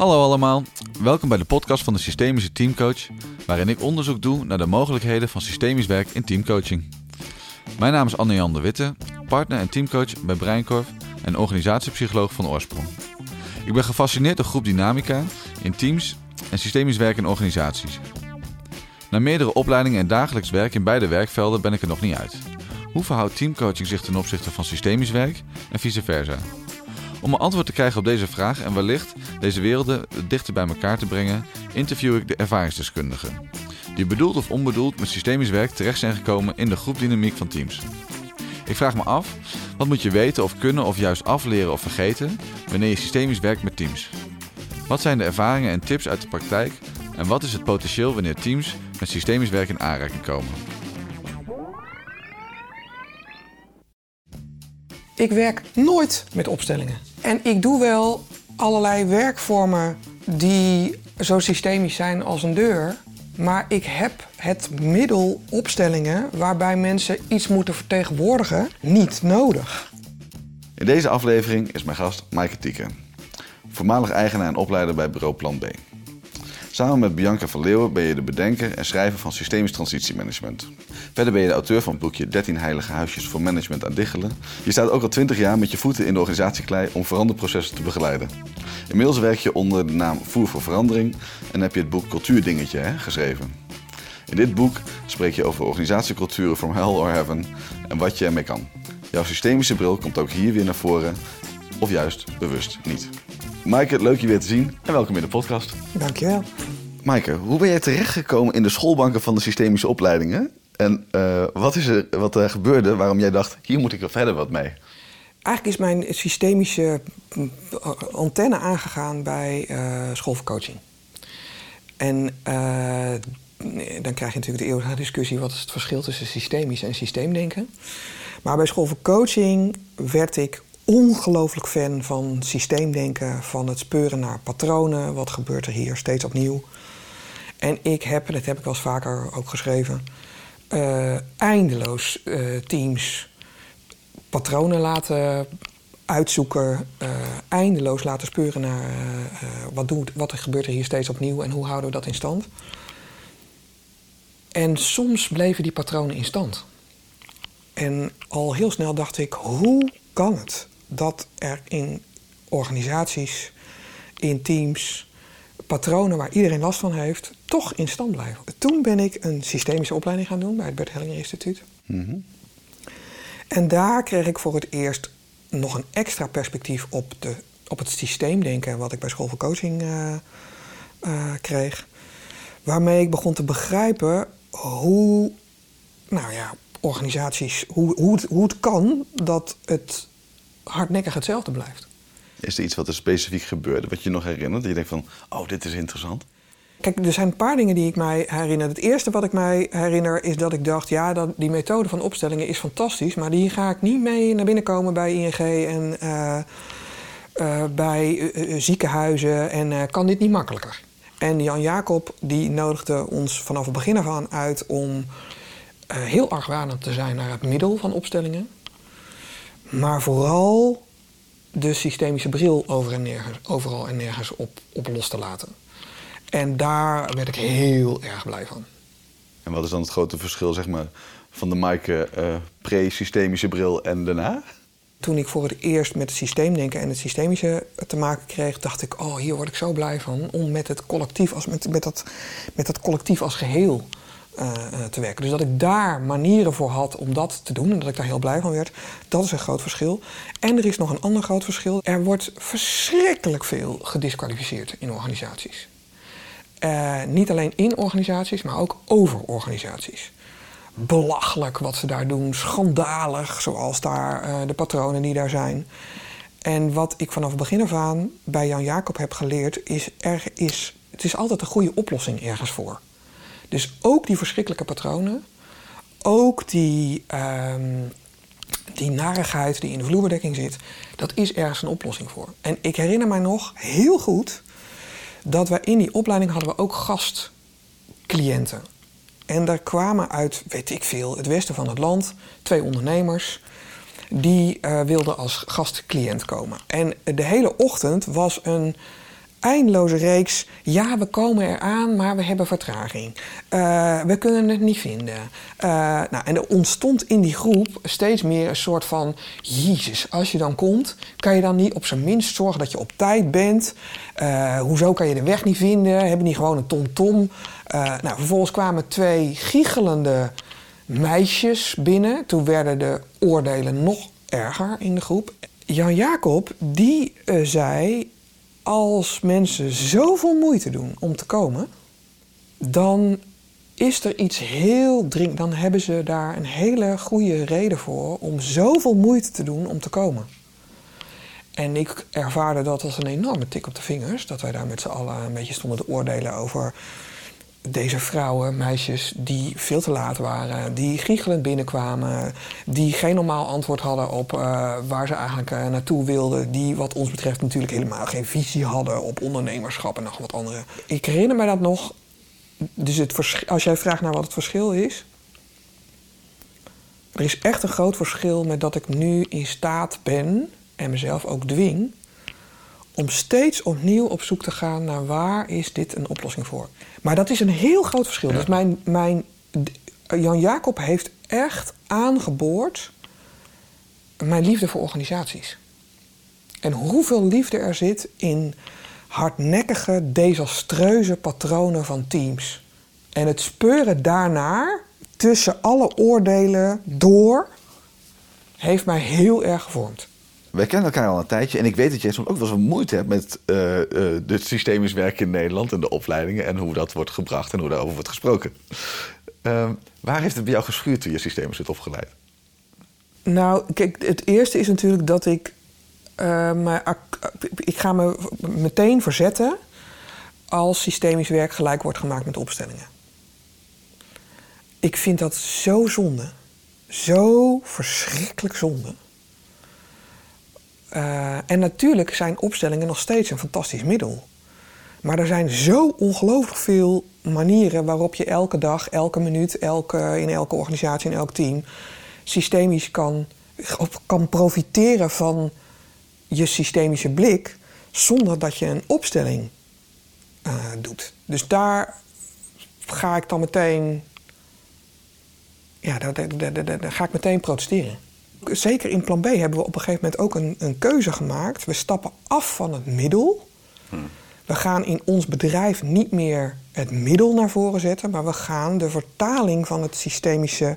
Hallo allemaal, welkom bij de podcast van de Systemische Teamcoach, waarin ik onderzoek doe naar de mogelijkheden van systemisch werk in teamcoaching. Mijn naam is Anne-Jan de Witte, partner en teamcoach bij Breinkorf en organisatiepsycholoog van oorsprong. Ik ben gefascineerd door groep dynamica in teams en systemisch werk in organisaties. Na meerdere opleidingen en dagelijks werk in beide werkvelden ben ik er nog niet uit. Hoe verhoudt teamcoaching zich ten opzichte van systemisch werk en vice versa? Om een antwoord te krijgen op deze vraag en wellicht deze werelden dichter bij elkaar te brengen, interview ik de ervaringsdeskundigen. Die bedoeld of onbedoeld met systemisch werk terecht zijn gekomen in de groepdynamiek van teams. Ik vraag me af, wat moet je weten of kunnen of juist afleren of vergeten wanneer je systemisch werkt met teams? Wat zijn de ervaringen en tips uit de praktijk en wat is het potentieel wanneer teams met systemisch werk in aanraking komen? Ik werk nooit met opstellingen. En ik doe wel allerlei werkvormen die zo systemisch zijn als een deur. Maar ik heb het middel opstellingen waarbij mensen iets moeten vertegenwoordigen niet nodig. In deze aflevering is mijn gast Maaike Tieke, voormalig eigenaar en opleider bij bureau Plan B. Samen met Bianca van Leeuwen ben je de bedenker en schrijver van Systemisch Transitiemanagement. Verder ben je de auteur van het boekje 13 Heilige Huisjes voor Management aan Diggelen. Je staat ook al 20 jaar met je voeten in de organisatieklei om veranderprocessen te begeleiden. Inmiddels werk je onder de naam Voer voor Verandering en heb je het boek Cultuurdingetje hè, geschreven. In dit boek spreek je over organisatieculturen from hell or heaven en wat je ermee kan. Jouw systemische bril komt ook hier weer naar voren, of juist bewust niet. Maaike, leuk je weer te zien en welkom in de podcast. Dankjewel. Maaike, hoe ben jij terechtgekomen in de schoolbanken van de systemische opleidingen? En uh, wat is er wat er gebeurde waarom jij dacht, hier moet ik er verder wat mee? Eigenlijk is mijn systemische antenne aangegaan bij uh, school voor coaching. En uh, dan krijg je natuurlijk de eeuwige discussie: wat is het verschil tussen systemisch en systeemdenken? Maar bij school voor coaching werd ik ongelooflijk fan van systeemdenken, van het speuren naar patronen. Wat gebeurt er hier steeds opnieuw? En ik heb, en dat heb ik wel eens vaker ook geschreven, uh, eindeloos uh, teams patronen laten uitzoeken, uh, eindeloos laten speuren naar wat, doet, wat er gebeurt er hier steeds opnieuw en hoe houden we dat in stand. En soms bleven die patronen in stand. En al heel snel dacht ik, hoe kan het dat er in organisaties, in teams, patronen waar iedereen last van heeft, toch in stand blijven. Toen ben ik een systemische opleiding gaan doen bij het Bert Hellinger Instituut. Mm En daar kreeg ik voor het eerst nog een extra perspectief op, de, op het systeemdenken wat ik bij School voor Coaching uh, uh, kreeg. Waarmee ik begon te begrijpen hoe, nou ja, organisaties, hoe, hoe, het, hoe het kan dat het hardnekkig hetzelfde blijft. Is er iets wat er specifiek gebeurde, wat je nog herinnert? Dat je denkt van, oh, dit is interessant? Kijk, er zijn een paar dingen die ik mij herinner. Het eerste wat ik mij herinner is dat ik dacht... ja, dat, die methode van opstellingen is fantastisch... maar die ga ik niet mee naar binnen komen bij ING en uh, uh, bij uh, ziekenhuizen... en kan dit niet makkelijker. En Jan Jacob die nodigde ons vanaf het begin af aan uit... om heel argwanend te zijn naar het middel van opstellingen... maar vooral de systemische bril over en nergens, overal en nergens op, op los te laten. En daar werd ik heel erg blij van. En wat is dan het grote verschil zeg maar, van de Maaike uh, pre-systemische bril en daarna? Toen ik voor het eerst met het systeemdenken en het systemische te maken kreeg, dacht ik: oh, hier word ik zo blij van om met het collectief als, met, met, dat, met dat collectief als geheel te werken. Dus dat ik daar manieren voor had om dat te doen en dat ik daar heel blij van werd, dat is een groot verschil. En er is nog een ander groot verschil. Er wordt verschrikkelijk veel gedisqualificeerd in organisaties. Uh, niet alleen in organisaties, maar ook over organisaties. Belachelijk wat ze daar doen, schandalig, zoals daar de patronen die daar zijn. En wat ik vanaf het begin af aan bij Jan Jacob heb geleerd, is er is, het is altijd een goede oplossing ergens voor. Dus ook die verschrikkelijke patronen, ook die, um, die narigheid die in de vloerbedekking zit, dat is ergens een oplossing voor. En ik herinner mij nog heel goed dat we in die opleiding hadden we ook gastcliënten. En daar kwamen uit, weet ik veel, het westen van het land twee ondernemers die uh, wilden als gastcliënt komen. En de hele ochtend was een eindeloze reeks. Ja, we komen eraan, maar we hebben vertraging. Uh, we kunnen het niet vinden. Uh, nou, en er ontstond in die groep steeds meer een soort van: Jezus, als je dan komt, kan je dan niet op zijn minst zorgen dat je op tijd bent? Uh, hoezo kan je de weg niet vinden? Hebben niet gewoon een tom-tom? nou, vervolgens kwamen twee giechelende meisjes binnen. Toen werden de oordelen nog erger in de groep. Jan Jacob, die zei als mensen zoveel moeite doen om te komen, dan is er iets heel dringend. Dan hebben ze daar een hele goede reden voor om zoveel moeite te doen om te komen. En ik ervaarde dat als een enorme tik op de vingers. Dat wij daar met z'n allen een beetje stonden te oordelen over deze vrouwen, meisjes, die veel te laat waren, die giechelend binnenkwamen, die geen normaal antwoord hadden op uh, waar ze eigenlijk uh, naartoe wilden, die wat ons betreft natuurlijk helemaal geen visie hadden op ondernemerschap en nog wat andere. Ik herinner me dat nog. Dus het als jij vraagt naar wat het verschil is, er is echt een groot verschil met dat ik nu in staat ben en mezelf ook dwing om steeds opnieuw op zoek te gaan naar waar is dit een oplossing voor. Maar dat is een heel groot verschil. Dus mijn, mijn, Jan Jacob heeft echt aangeboord mijn liefde voor organisaties. En hoeveel liefde er zit in hardnekkige, desastreuze patronen van teams. En het speuren daarnaar, tussen alle oordelen door, heeft mij heel erg gevormd. Wij kennen elkaar al een tijdje en ik weet dat jij soms ook wel eens moeite hebt met uh, uh, het systemisch werken in Nederland en de opleidingen en hoe dat wordt gebracht en hoe daarover wordt gesproken. Uh, waar heeft het bij jou geschuurd toen je systemisch hebt opgeleid? Nou, kijk, het eerste is natuurlijk dat ik. me, ik ga me meteen verzetten als systemisch werk gelijk wordt gemaakt met opstellingen. Ik vind dat zo zonde. Zo verschrikkelijk zonde. Uh, en natuurlijk zijn opstellingen nog steeds een fantastisch middel. Maar er zijn zo ongelooflijk veel manieren waarop je elke dag, elke minuut, elke, in elke organisatie, in elk team systemisch kan, kan profiteren van je systemische blik zonder dat je een opstelling uh, doet. Dus daar ga ik dan meteen. Ja, daar ga ik meteen protesteren zeker in plan B hebben we op een gegeven moment ook een, een keuze gemaakt. We stappen af van het middel. Hmm. We gaan in ons bedrijf niet meer het middel naar voren zetten, maar we gaan de vertaling van het systemische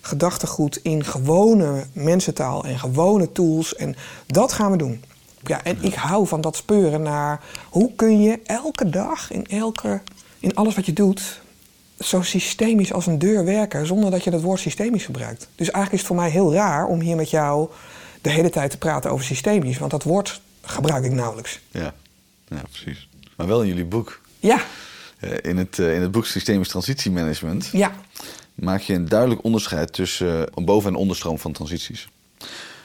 gedachtegoed in gewone mensentaal en gewone tools. En dat gaan we doen. Ja, en ik hou van dat speuren naar hoe kun je elke dag in, elke, in alles wat je doet zo systemisch als een deur werken zonder dat je het woord systemisch gebruikt. Dus eigenlijk is het voor mij heel raar om hier met jou de hele tijd te praten over systemisch, want dat woord gebruik ik nauwelijks. Ja, ja precies. Maar wel in jullie boek. Ja. Eh, in het, eh, in het boek Systemisch Transitiemanagement ja. maak je een duidelijk onderscheid tussen een boven- en onderstroom van transities.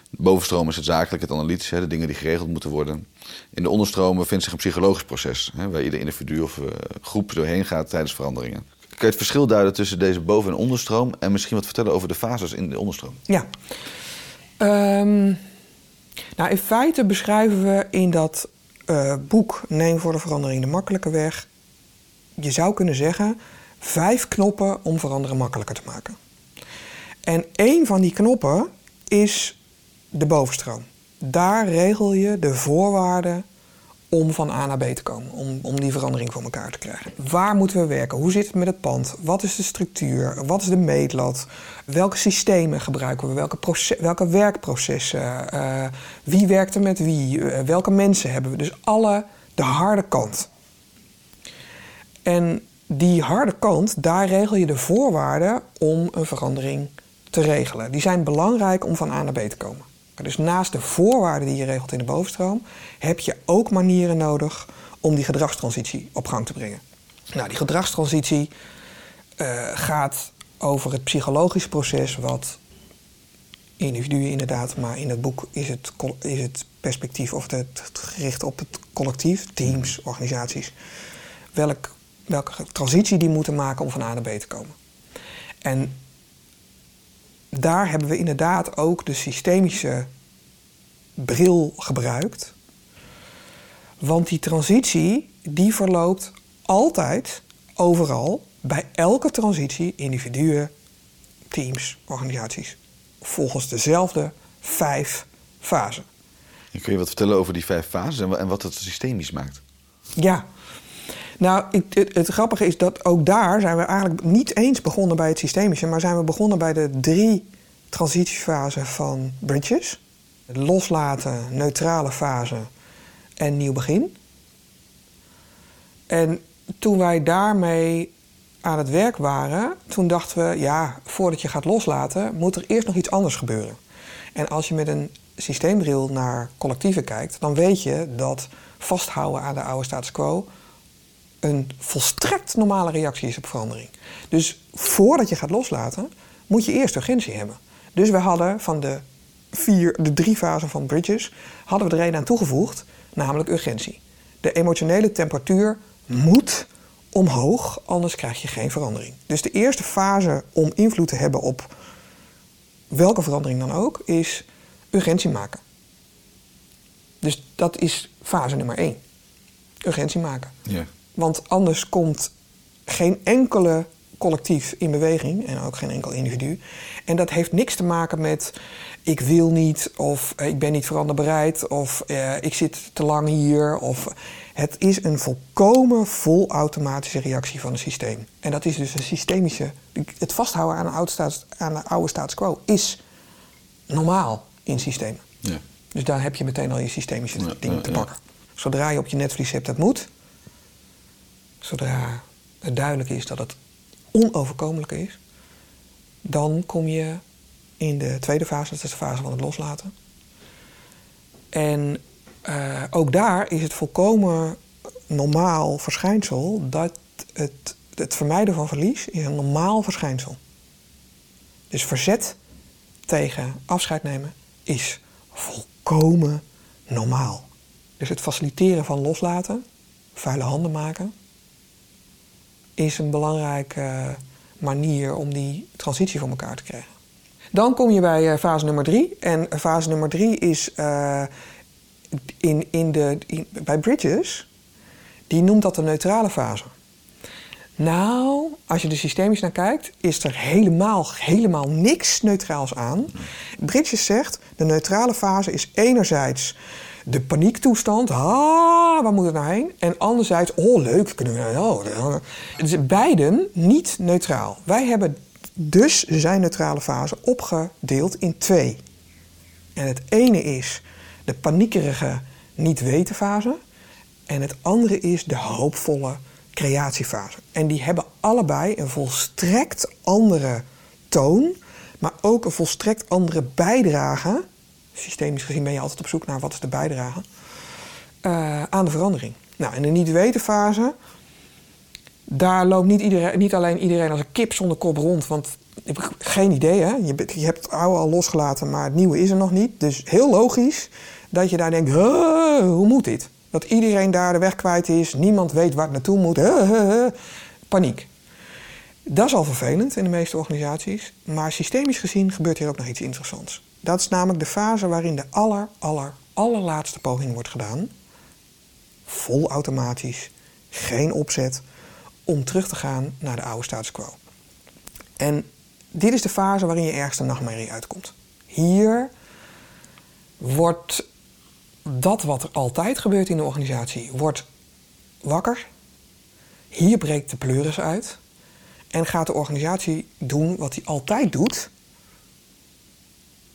De bovenstroom is het zakelijk, het analytische, de dingen die geregeld moeten worden. In de onderstroom bevindt zich een psychologisch proces, waar ieder individu of groep doorheen gaat tijdens veranderingen. Kun je het verschil duiden tussen deze boven- en onderstroom en misschien wat vertellen over de fases in de onderstroom? Ja. Um, nou, in feite beschrijven we in dat uh, boek Neem voor de verandering de makkelijke weg. Je zou kunnen zeggen vijf knoppen om veranderen makkelijker te maken. En één van die knoppen is de bovenstroom. Daar regel je de voorwaarden om van A naar B te komen, om, om die verandering voor elkaar te krijgen. Waar moeten we werken? Hoe zit het met het pand? Wat is de structuur? Wat is de meetlat? Welke systemen gebruiken we? Welke, welke werkprocessen? Uh, wie werkt er met wie? Uh, welke mensen hebben we? Dus alle, de harde kant. En die harde kant, daar regel je de voorwaarden om een verandering te regelen. Die zijn belangrijk om van A naar B te komen. Dus naast de voorwaarden die je regelt in de bovenstroom, heb je ook manieren nodig om die gedragstransitie op gang te brengen. Nou, die gedragstransitie uh, gaat over het psychologische proces, wat individuen inderdaad, maar in het boek is het, is het perspectief of het, gericht op het collectief, teams, organisaties. Welk, welke transitie die moeten maken om van A naar B te komen. En daar hebben we inderdaad ook de systemische bril gebruikt. Want die transitie, die verloopt altijd, overal, bij elke transitie, individuen, teams, organisaties, volgens dezelfde vijf fasen. En kun je wat vertellen over die vijf fases en wat het systemisch maakt? Ja. Nou, het, het grappige is dat ook daar zijn we eigenlijk niet eens begonnen bij het systemische, maar zijn we begonnen bij de drie transitiefasen van Bridges. Loslaten, neutrale fase en nieuw begin. En toen wij daarmee aan het werk waren, toen dachten we, ja, voordat je gaat loslaten, moet er eerst nog iets anders gebeuren. En als je met een systeembril naar collectieven kijkt, dan weet je dat vasthouden aan de oude status quo een volstrekt normale reactie is op verandering. Dus voordat je gaat loslaten, moet je eerst urgentie hebben. Dus we hadden van de, vier, de drie fasen van Bridges, hadden we er een aan toegevoegd, namelijk urgentie. De emotionele temperatuur moet omhoog, anders krijg je geen verandering. Dus de eerste fase om invloed te hebben op welke verandering dan ook, is urgentie maken. Dus dat is fase nummer één. Urgentie maken. Ja. Want anders komt geen enkele collectief in beweging en ook geen enkel individu. En dat heeft niks te maken met ik wil niet of eh, ik ben niet veranderbereid of eh, ik zit te lang hier. Of, het is een volkomen volautomatische reactie van het systeem. En dat is dus een systemische. Het vasthouden aan de oude status, aan de oude status quo is normaal in systemen. Ja. Dus daar heb je meteen al je systemische Ja, dingen te pakken. Zodra je op je netvlies hebt dat moet, zodra het duidelijk is dat het onoverkomelijk is, dan kom je in de tweede fase, dat is de fase van het loslaten. En eh, ook daar is het volkomen normaal verschijnsel dat het, het vermijden van verlies is een normaal verschijnsel. Dus verzet tegen afscheid nemen is volkomen normaal. Dus het faciliteren van loslaten, vuile handen maken, is een belangrijke manier om die transitie voor elkaar te krijgen. Dan kom je bij eh, fase nummer drie. En fase nummer drie is eh, in, in de, bij Bridges, die noemt dat de neutrale fase. Nou, als je er systemisch naar kijkt, is er helemaal, helemaal niks neutraals aan. Bridges zegt, de neutrale fase is enerzijds de paniektoestand. Ah, waar moet het nou heen? En anderzijds, oh leuk, kunnen we nou... Oh, is beiden niet neutraal. Wij hebben dus zijn neutrale fase opgedeeld in twee. En het ene is de paniekerige niet-weten fase. En het andere is de hoopvolle creatiefase. En die hebben allebei een volstrekt andere toon, maar ook een volstrekt andere bijdrage. Systemisch gezien ben je altijd op zoek naar wat is de bijdrage eh, aan de verandering. Nou, in de niet-weten fase, daar loopt niet, iedereen, niet alleen iedereen als een kip zonder kop rond, want je hebt geen idee, hè? Je, je hebt het oude al losgelaten, maar het nieuwe is er nog niet. Dus heel logisch dat je daar denkt, "Huh, hoe moet dit? Dat iedereen daar de weg kwijt is, niemand weet waar het naartoe moet. Paniek. Dat is al vervelend in de meeste organisaties, maar systemisch gezien gebeurt hier ook nog iets interessants. Dat is namelijk de fase waarin de aller, aller, allerlaatste poging wordt gedaan, vol automatisch, geen opzet, om terug te gaan naar de oude status quo. En dit is de fase waarin je ergste nachtmerrie uitkomt. Hier wordt dat wat er altijd gebeurt in de organisatie, wordt wakker. Hier breekt de pleuris uit. En gaat de organisatie doen wat hij altijd doet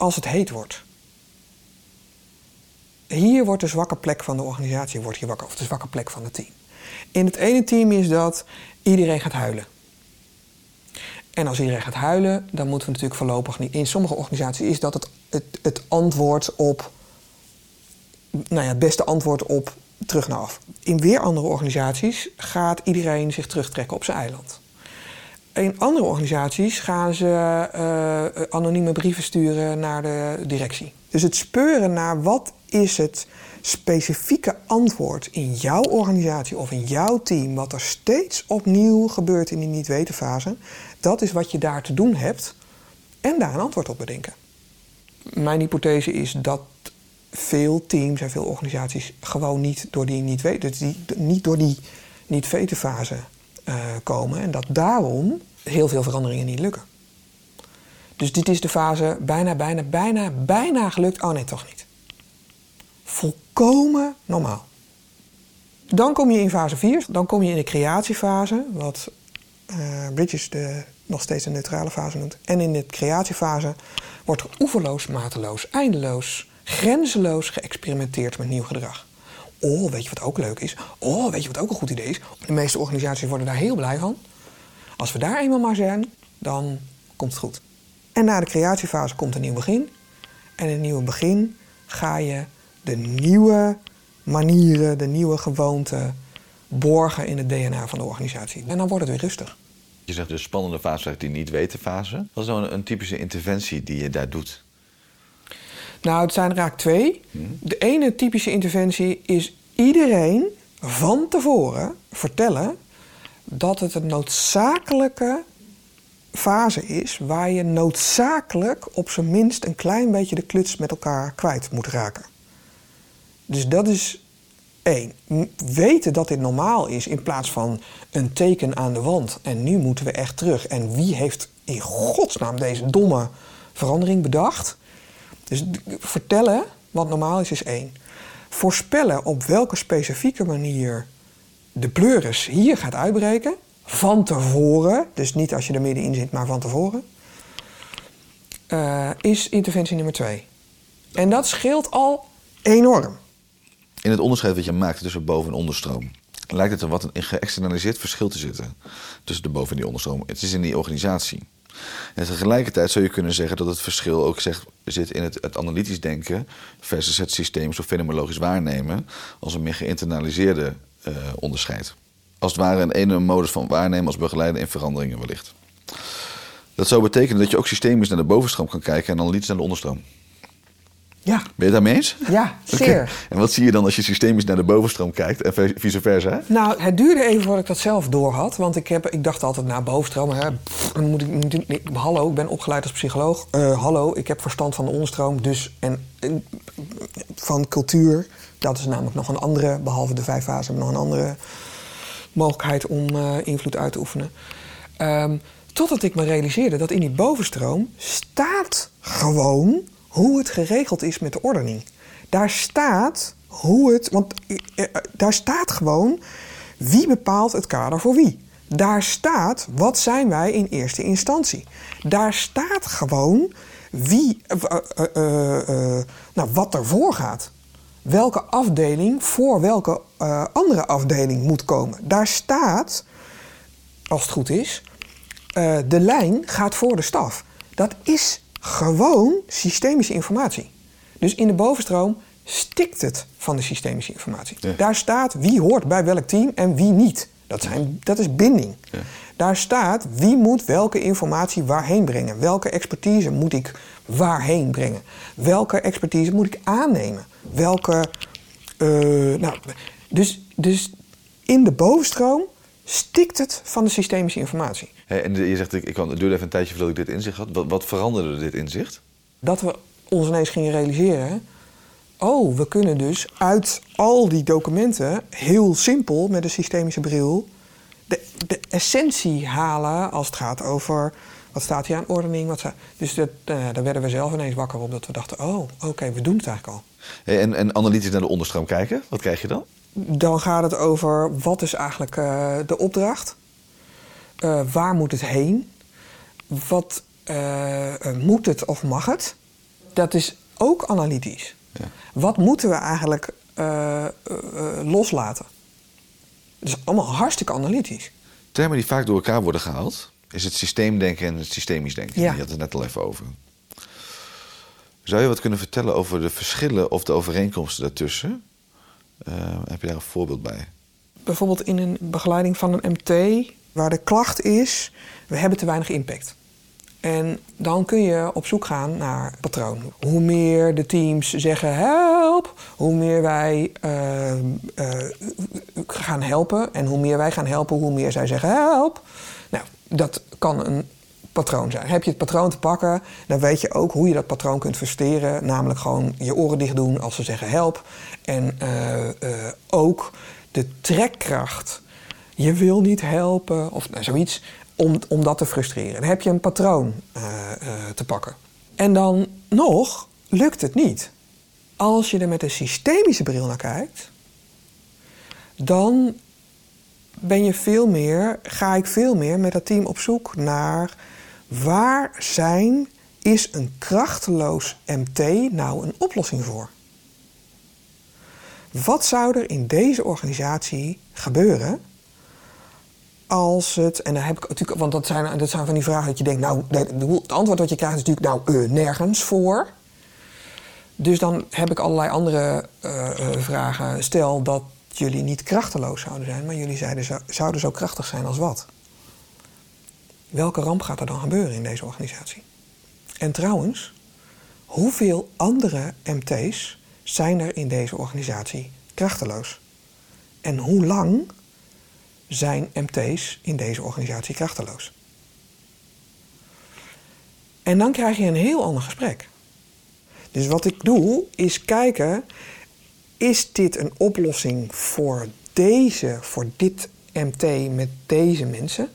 als het heet wordt. Hier wordt de zwakke plek van de organisatie wordt hier wakker, of de zwakke plek van het team. In het ene team is dat iedereen gaat huilen. En als iedereen gaat huilen, dan moeten we natuurlijk voorlopig niet. In sommige organisaties is dat het, het, het antwoord op. Nou ja, het beste antwoord op terug naar af. In weer andere organisaties gaat iedereen zich terugtrekken op zijn eiland. In andere organisaties gaan ze eh, anonieme brieven sturen naar de directie. Dus het speuren naar wat is het specifieke antwoord in jouw organisatie of in jouw team, wat er steeds opnieuw gebeurt in die niet-weten fase, dat is wat je daar te doen hebt en daar een antwoord op bedenken. Mijn hypothese is dat veel teams en veel organisaties gewoon niet door die niet weten, die, niet door die niet weten fase uh, komen. En dat daarom heel veel veranderingen niet lukken. Dus dit is de fase bijna, bijna, bijna, bijna gelukt. Oh nee, toch niet. Volkomen normaal. Dan kom je in fase 4. Dan kom je in de creatiefase, wat uh, Bridges de, nog steeds een neutrale fase noemt. En in de creatiefase wordt er oeverloos, mateloos, eindeloos, grenzeloos geëxperimenteerd met nieuw gedrag. Oh, weet je wat ook leuk is? Oh, weet je wat ook een goed idee is? De meeste organisaties worden daar heel blij van. Als we daar eenmaal maar zijn, dan komt het goed. En na de creatiefase komt een nieuw begin. En in een nieuw begin ga je de nieuwe manieren, de nieuwe gewoonten borgen in het DNA van de organisatie. En dan wordt het weer rustig. Je zegt dus spannende fase, die niet weten fase. Wat is nou een typische interventie die je daar doet? Nou, het zijn eigenlijk twee. De ene typische interventie is iedereen van tevoren vertellen dat het een noodzakelijke fase is waar je noodzakelijk op zijn minst een klein beetje de kluts met elkaar kwijt moet raken. Dus dat is één. Weten dat dit normaal is in plaats van een teken aan de wand en nu moeten we echt terug. En wie heeft in godsnaam deze domme verandering bedacht? Dus vertellen wat normaal is, is één. Voorspellen op welke specifieke manier de pleuris hier gaat uitbreken, van tevoren, dus niet als je er middenin zit, maar van tevoren, uh, is interventie nummer twee. En dat scheelt al enorm. In het onderscheid wat je maakt tussen boven- en onderstroom, lijkt het er wat een geëxternaliseerd verschil te zitten tussen de boven- en die onderstroom. Het is in die organisatie. En tegelijkertijd zou je kunnen zeggen dat het verschil ook zegt, zit in het, het analytisch denken versus het systeemisch of fenomenologisch waarnemen als een meer geïnternaliseerde uh, onderscheid. Als het ware een ene modus van waarnemen als begeleider in veranderingen wellicht. Dat zou betekenen dat je ook systemisch naar de bovenstroom kan kijken en analytisch naar de onderstroom. Ja. Ben je het daarmee eens? Ja, zeer. En wat zie je dan als je systemisch naar de bovenstroom kijkt en vice versa? Nou, het duurde even voordat ik dat zelf door had. Want ik, heb, ik dacht altijd, nou, bovenstroom, hè, dan moet ik, ik, hallo, ik ben opgeleid als psycholoog. Uh, hallo, ik heb verstand van de onderstroom. Dus, en, van cultuur, dat is namelijk nog een andere, behalve de vijf fasen, nog een andere mogelijkheid om uh, invloed uit te oefenen. Um, totdat ik me realiseerde dat in die bovenstroom staat gewoon hoe het geregeld is met de ordening. Daar staat hoe het. Want eh, eh, daar staat gewoon wie bepaalt het kader voor wie. Daar staat wat zijn wij in eerste instantie. Daar staat gewoon wie, uh, nou, wat ervoor gaat. Welke afdeling voor welke andere afdeling moet komen. Daar staat, als het goed is, de lijn gaat voor de staf. Dat is gewoon systemische informatie. Dus in de bovenstroom stikt het van de systemische informatie. Daar staat wie hoort bij welk team en wie niet. Dat, zijn, dat is binding. Ja. Daar staat wie moet welke informatie waarheen brengen. Welke expertise moet ik waarheen brengen. Welke expertise moet ik aannemen. Welke. Uh, nou, dus, dus in de bovenstroom stikt het van de systemische informatie. En je zegt, ik, ik kan, het duurde even een tijdje voordat ik dit inzicht had. Wat, wat veranderde dit inzicht? Dat we ons ineens gingen realiseren... oh, we kunnen dus uit al die documenten heel simpel met een systemische bril... de, de essentie halen als het gaat over... wat staat hier aan ordening. Wat staat, dus dat, uh, daar werden we zelf ineens wakker op dat we dachten... oh, oké, we doen het eigenlijk al. En, en analytisch naar de onderstroom kijken, wat krijg je dan? Dan gaat het over wat is eigenlijk uh, de opdracht? Uh, waar moet het heen? Wat uh, moet het of mag het? Dat is ook analytisch. Ja. Wat moeten we eigenlijk loslaten? Dat is allemaal hartstikke analytisch. Termen die vaak door elkaar worden gehaald, is het systeemdenken en het systemisch denken. Ja. Je had het net al even over. Zou je wat kunnen vertellen over de verschillen of de overeenkomsten daartussen? Heb je daar een voorbeeld bij? Bijvoorbeeld in een begeleiding van een MT, waar de klacht is: we hebben te weinig impact. En dan kun je op zoek gaan naar patroon. Hoe meer de teams zeggen help, hoe meer wij uh, uh, gaan helpen. En hoe meer wij gaan helpen, hoe meer zij zeggen help. Nou, dat kan een patroon zijn. Heb je het patroon te pakken, dan weet je ook hoe je dat patroon kunt versteren. Namelijk gewoon je oren dicht doen als ze zeggen help. En uh, ook de trekkracht. Je wil niet helpen of nou, zoiets om, om dat te frustreren. Dan heb je een patroon uh, te pakken. En dan nog lukt het niet. Als je er met een systemische bril naar kijkt, dan ben je veel meer, ga ik veel meer met dat team op zoek naar waar zijn is een krachteloos MT nou een oplossing voor? Wat zou er in deze organisatie gebeuren als het, en dan heb ik natuurlijk, want dat zijn, dat zijn van die vragen dat je denkt, nou, het antwoord wat je krijgt is natuurlijk, nou, uh, nergens voor. Dus dan heb ik allerlei andere uh, uh, vragen. Stel dat jullie niet krachteloos zouden zijn, maar jullie zeiden, zouden zo krachtig zijn als wat? Welke ramp gaat er dan gebeuren in deze organisatie? En trouwens, hoeveel andere MT's zijn er in deze organisatie krachteloos? En hoe lang zijn MT's in deze organisatie krachteloos? En dan krijg je een heel ander gesprek. Dus wat ik doe, is kijken is dit een oplossing voor deze, voor dit MT met deze mensen?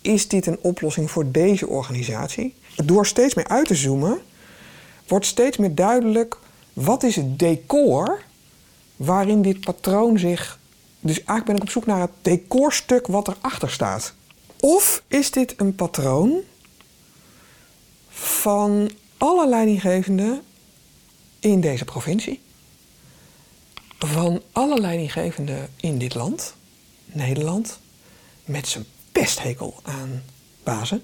Is dit een oplossing voor deze organisatie? Door steeds meer uit te zoomen, wordt steeds meer duidelijk wat is het decor waarin dit patroon zich. Dus eigenlijk ben ik op zoek naar het decorstuk wat erachter staat. Of is dit een patroon van alle leidinggevenden in deze provincie? van alle leidinggevenden in dit land, Nederland, met zijn pesthekel aan bazen.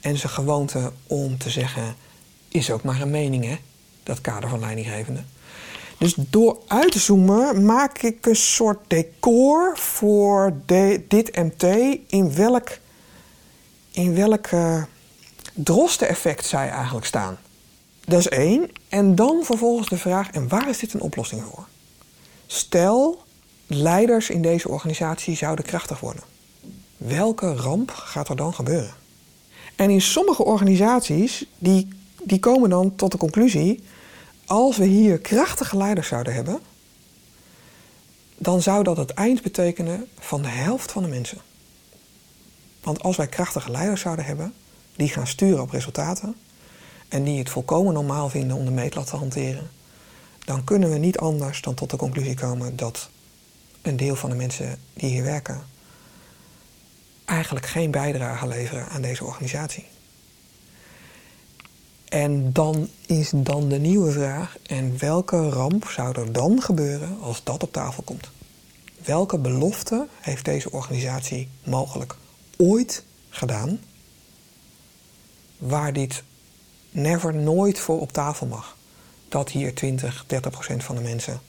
En zijn gewoonte om te zeggen, is ook maar een mening, hè? Dat kader van leidinggevenden. Dus door uit te zoomen maak ik een soort decor voor de, dit MT in welk, in welk uh, drosten-effect zij eigenlijk staan. Dat is één. En dan vervolgens de vraag: en waar is dit een oplossing voor? Stel, leiders in deze organisatie zouden krachtig worden. Welke ramp gaat er dan gebeuren? En in sommige organisaties, die, die komen dan tot de conclusie... als we hier krachtige leiders zouden hebben... dan zou dat het eind betekenen van de helft van de mensen. Want als wij krachtige leiders zouden hebben... die gaan sturen op resultaten en die het volkomen normaal vinden om de meetlat te hanteren, dan kunnen we niet anders dan tot de conclusie komen dat een deel van de mensen die hier werken eigenlijk geen bijdrage leveren aan deze organisatie. En dan is dan de nieuwe vraag: en welke ramp zou er dan gebeuren als dat op tafel komt? Welke belofte heeft deze organisatie mogelijk ooit gedaan waar dit never nooit voor op tafel mag. Dat hier 20, 30 procent van de mensen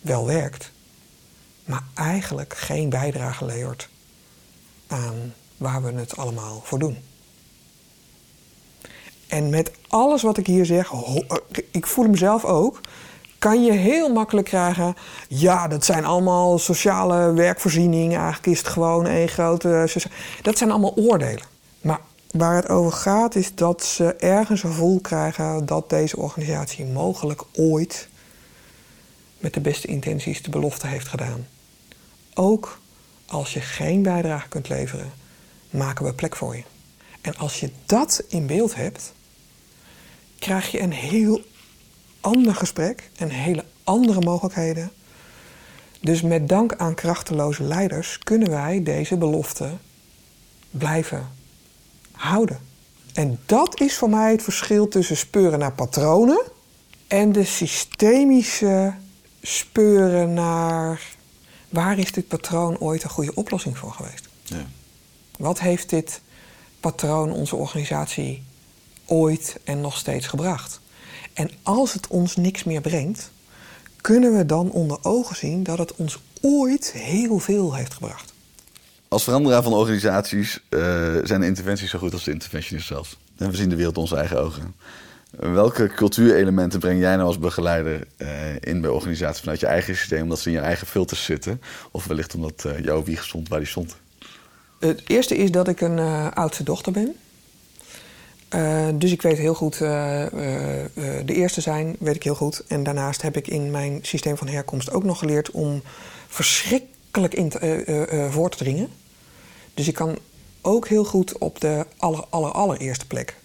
wel werkt, maar eigenlijk geen bijdrage levert aan waar we het allemaal voor doen. En met alles wat ik hier zeg, ik voel mezelf ook, kan je heel makkelijk krijgen. Ja, dat zijn allemaal sociale werkvoorzieningen. Eigenlijk is het gewoon een grote. Dat zijn allemaal oordelen. Maar Waar het over gaat is dat ze ergens een gevoel krijgen dat deze organisatie mogelijk ooit met de beste intenties de belofte heeft gedaan. Ook als je geen bijdrage kunt leveren, maken we plek voor je. En als je dat in beeld hebt, krijg je een heel ander gesprek en hele andere mogelijkheden. Dus met dank aan krachteloze leiders kunnen wij deze belofte blijven houden. En dat is voor mij het verschil tussen speuren naar patronen en de systemische speuren naar waar is dit patroon ooit een goede oplossing voor geweest? Ja. Wat heeft dit patroon onze organisatie ooit en nog steeds gebracht? En als het ons niks meer brengt, kunnen we dan onder ogen zien dat het ons ooit heel veel heeft gebracht. Als veranderaar van organisaties uh, zijn de interventies zo goed als de interventionist zelf. En we zien de wereld onze eigen ogen. Welke cultuurelementen breng jij nou als begeleider uh, in bij organisaties vanuit je eigen systeem, omdat ze in je eigen filters zitten? Of wellicht omdat uh, jouw wieg stond waar die stond? Het eerste is dat ik een oudste dochter ben. Uh, dus ik weet heel goed, uh, de eerste zijn weet ik heel goed. En daarnaast heb ik in mijn systeem van herkomst ook nog geleerd om verschrikkelijk in te, voor te dringen. Dus ik kan ook heel goed op de aller, aller, allereerste plek.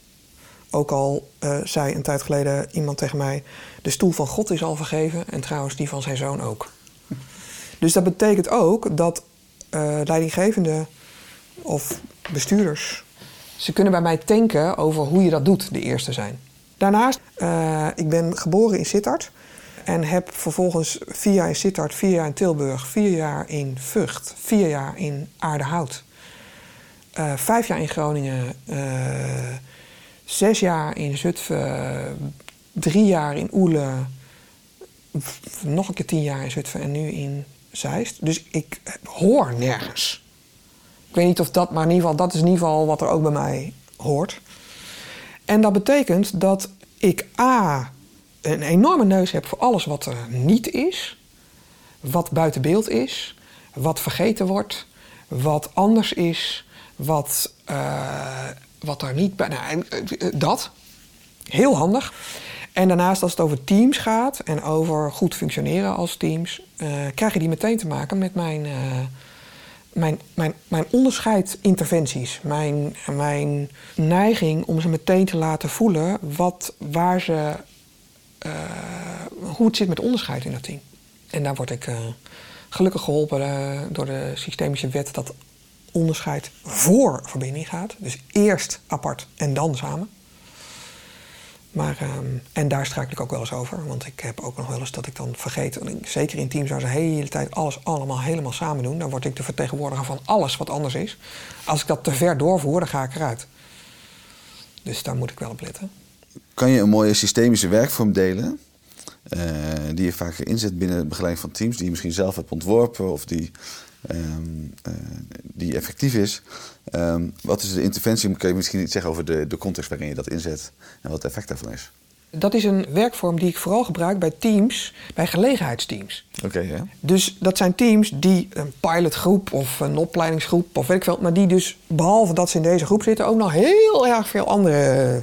Ook al zei een tijd geleden iemand tegen mij: de stoel van God is al vergeven en trouwens die van zijn zoon ook. Dus dat betekent ook dat leidinggevenden of bestuurders ze kunnen bij mij tanken over hoe je dat doet, de eerste zijn. Daarnaast, uh, ik ben geboren in Sittard en heb vervolgens vier jaar in Sittard, vier jaar in Tilburg, vier jaar in Vught, vier jaar in Aardehout, uh, vijf jaar in Groningen, uh, zes jaar in Zutphen, drie jaar in Oelen, nog een keer tien jaar in Zutphen en nu in Zeist. Dus ik hoor nergens. Ik weet niet of dat, maar in ieder geval, dat is in ieder geval wat er ook bij mij hoort. En dat betekent dat ik A. een enorme neus heb voor alles wat er niet is, wat buiten beeld is, wat vergeten wordt, wat anders is, wat, uh, wat er niet bij. Nou, eh, dat. Heel handig. En daarnaast, als het over teams gaat en over goed functioneren als teams, uh, krijg je die meteen te maken met mijn mijn, mijn, mijn onderscheidinterventies, mijn, mijn neiging om ze meteen te laten voelen wat, waar ze, uh, hoe het zit met onderscheid in dat team. En daar word ik uh, gelukkig geholpen uh, door de systemische wet dat onderscheid voor verbinding gaat. Dus eerst apart en dan samen. Maar, um, en daar struikel ik ook wel eens over. Want ik heb ook nog wel eens dat ik dan vergeet. Zeker in teams waar ze de hele tijd alles allemaal helemaal samen doen. Dan word ik de vertegenwoordiger van alles wat anders is. Als ik dat te ver doorvoer, dan ga ik eruit. Dus daar moet ik wel op letten. Kan je een mooie systemische werkvorm delen? Uh, die je vaak inzet binnen de begeleiding van teams. Die je misschien zelf hebt ontworpen. Of die Um, uh, die effectief is. Um, wat is de interventie? Kun je misschien iets zeggen over de, de context waarin je dat inzet en wat het effect daarvan is? Dat is een werkvorm die ik vooral gebruik bij teams, bij gelegenheidsteams. Oké, ja. Dus dat zijn teams die een pilotgroep of een opleidingsgroep of weet ik veel, maar die dus behalve dat ze in deze groep zitten ook nog heel erg veel andere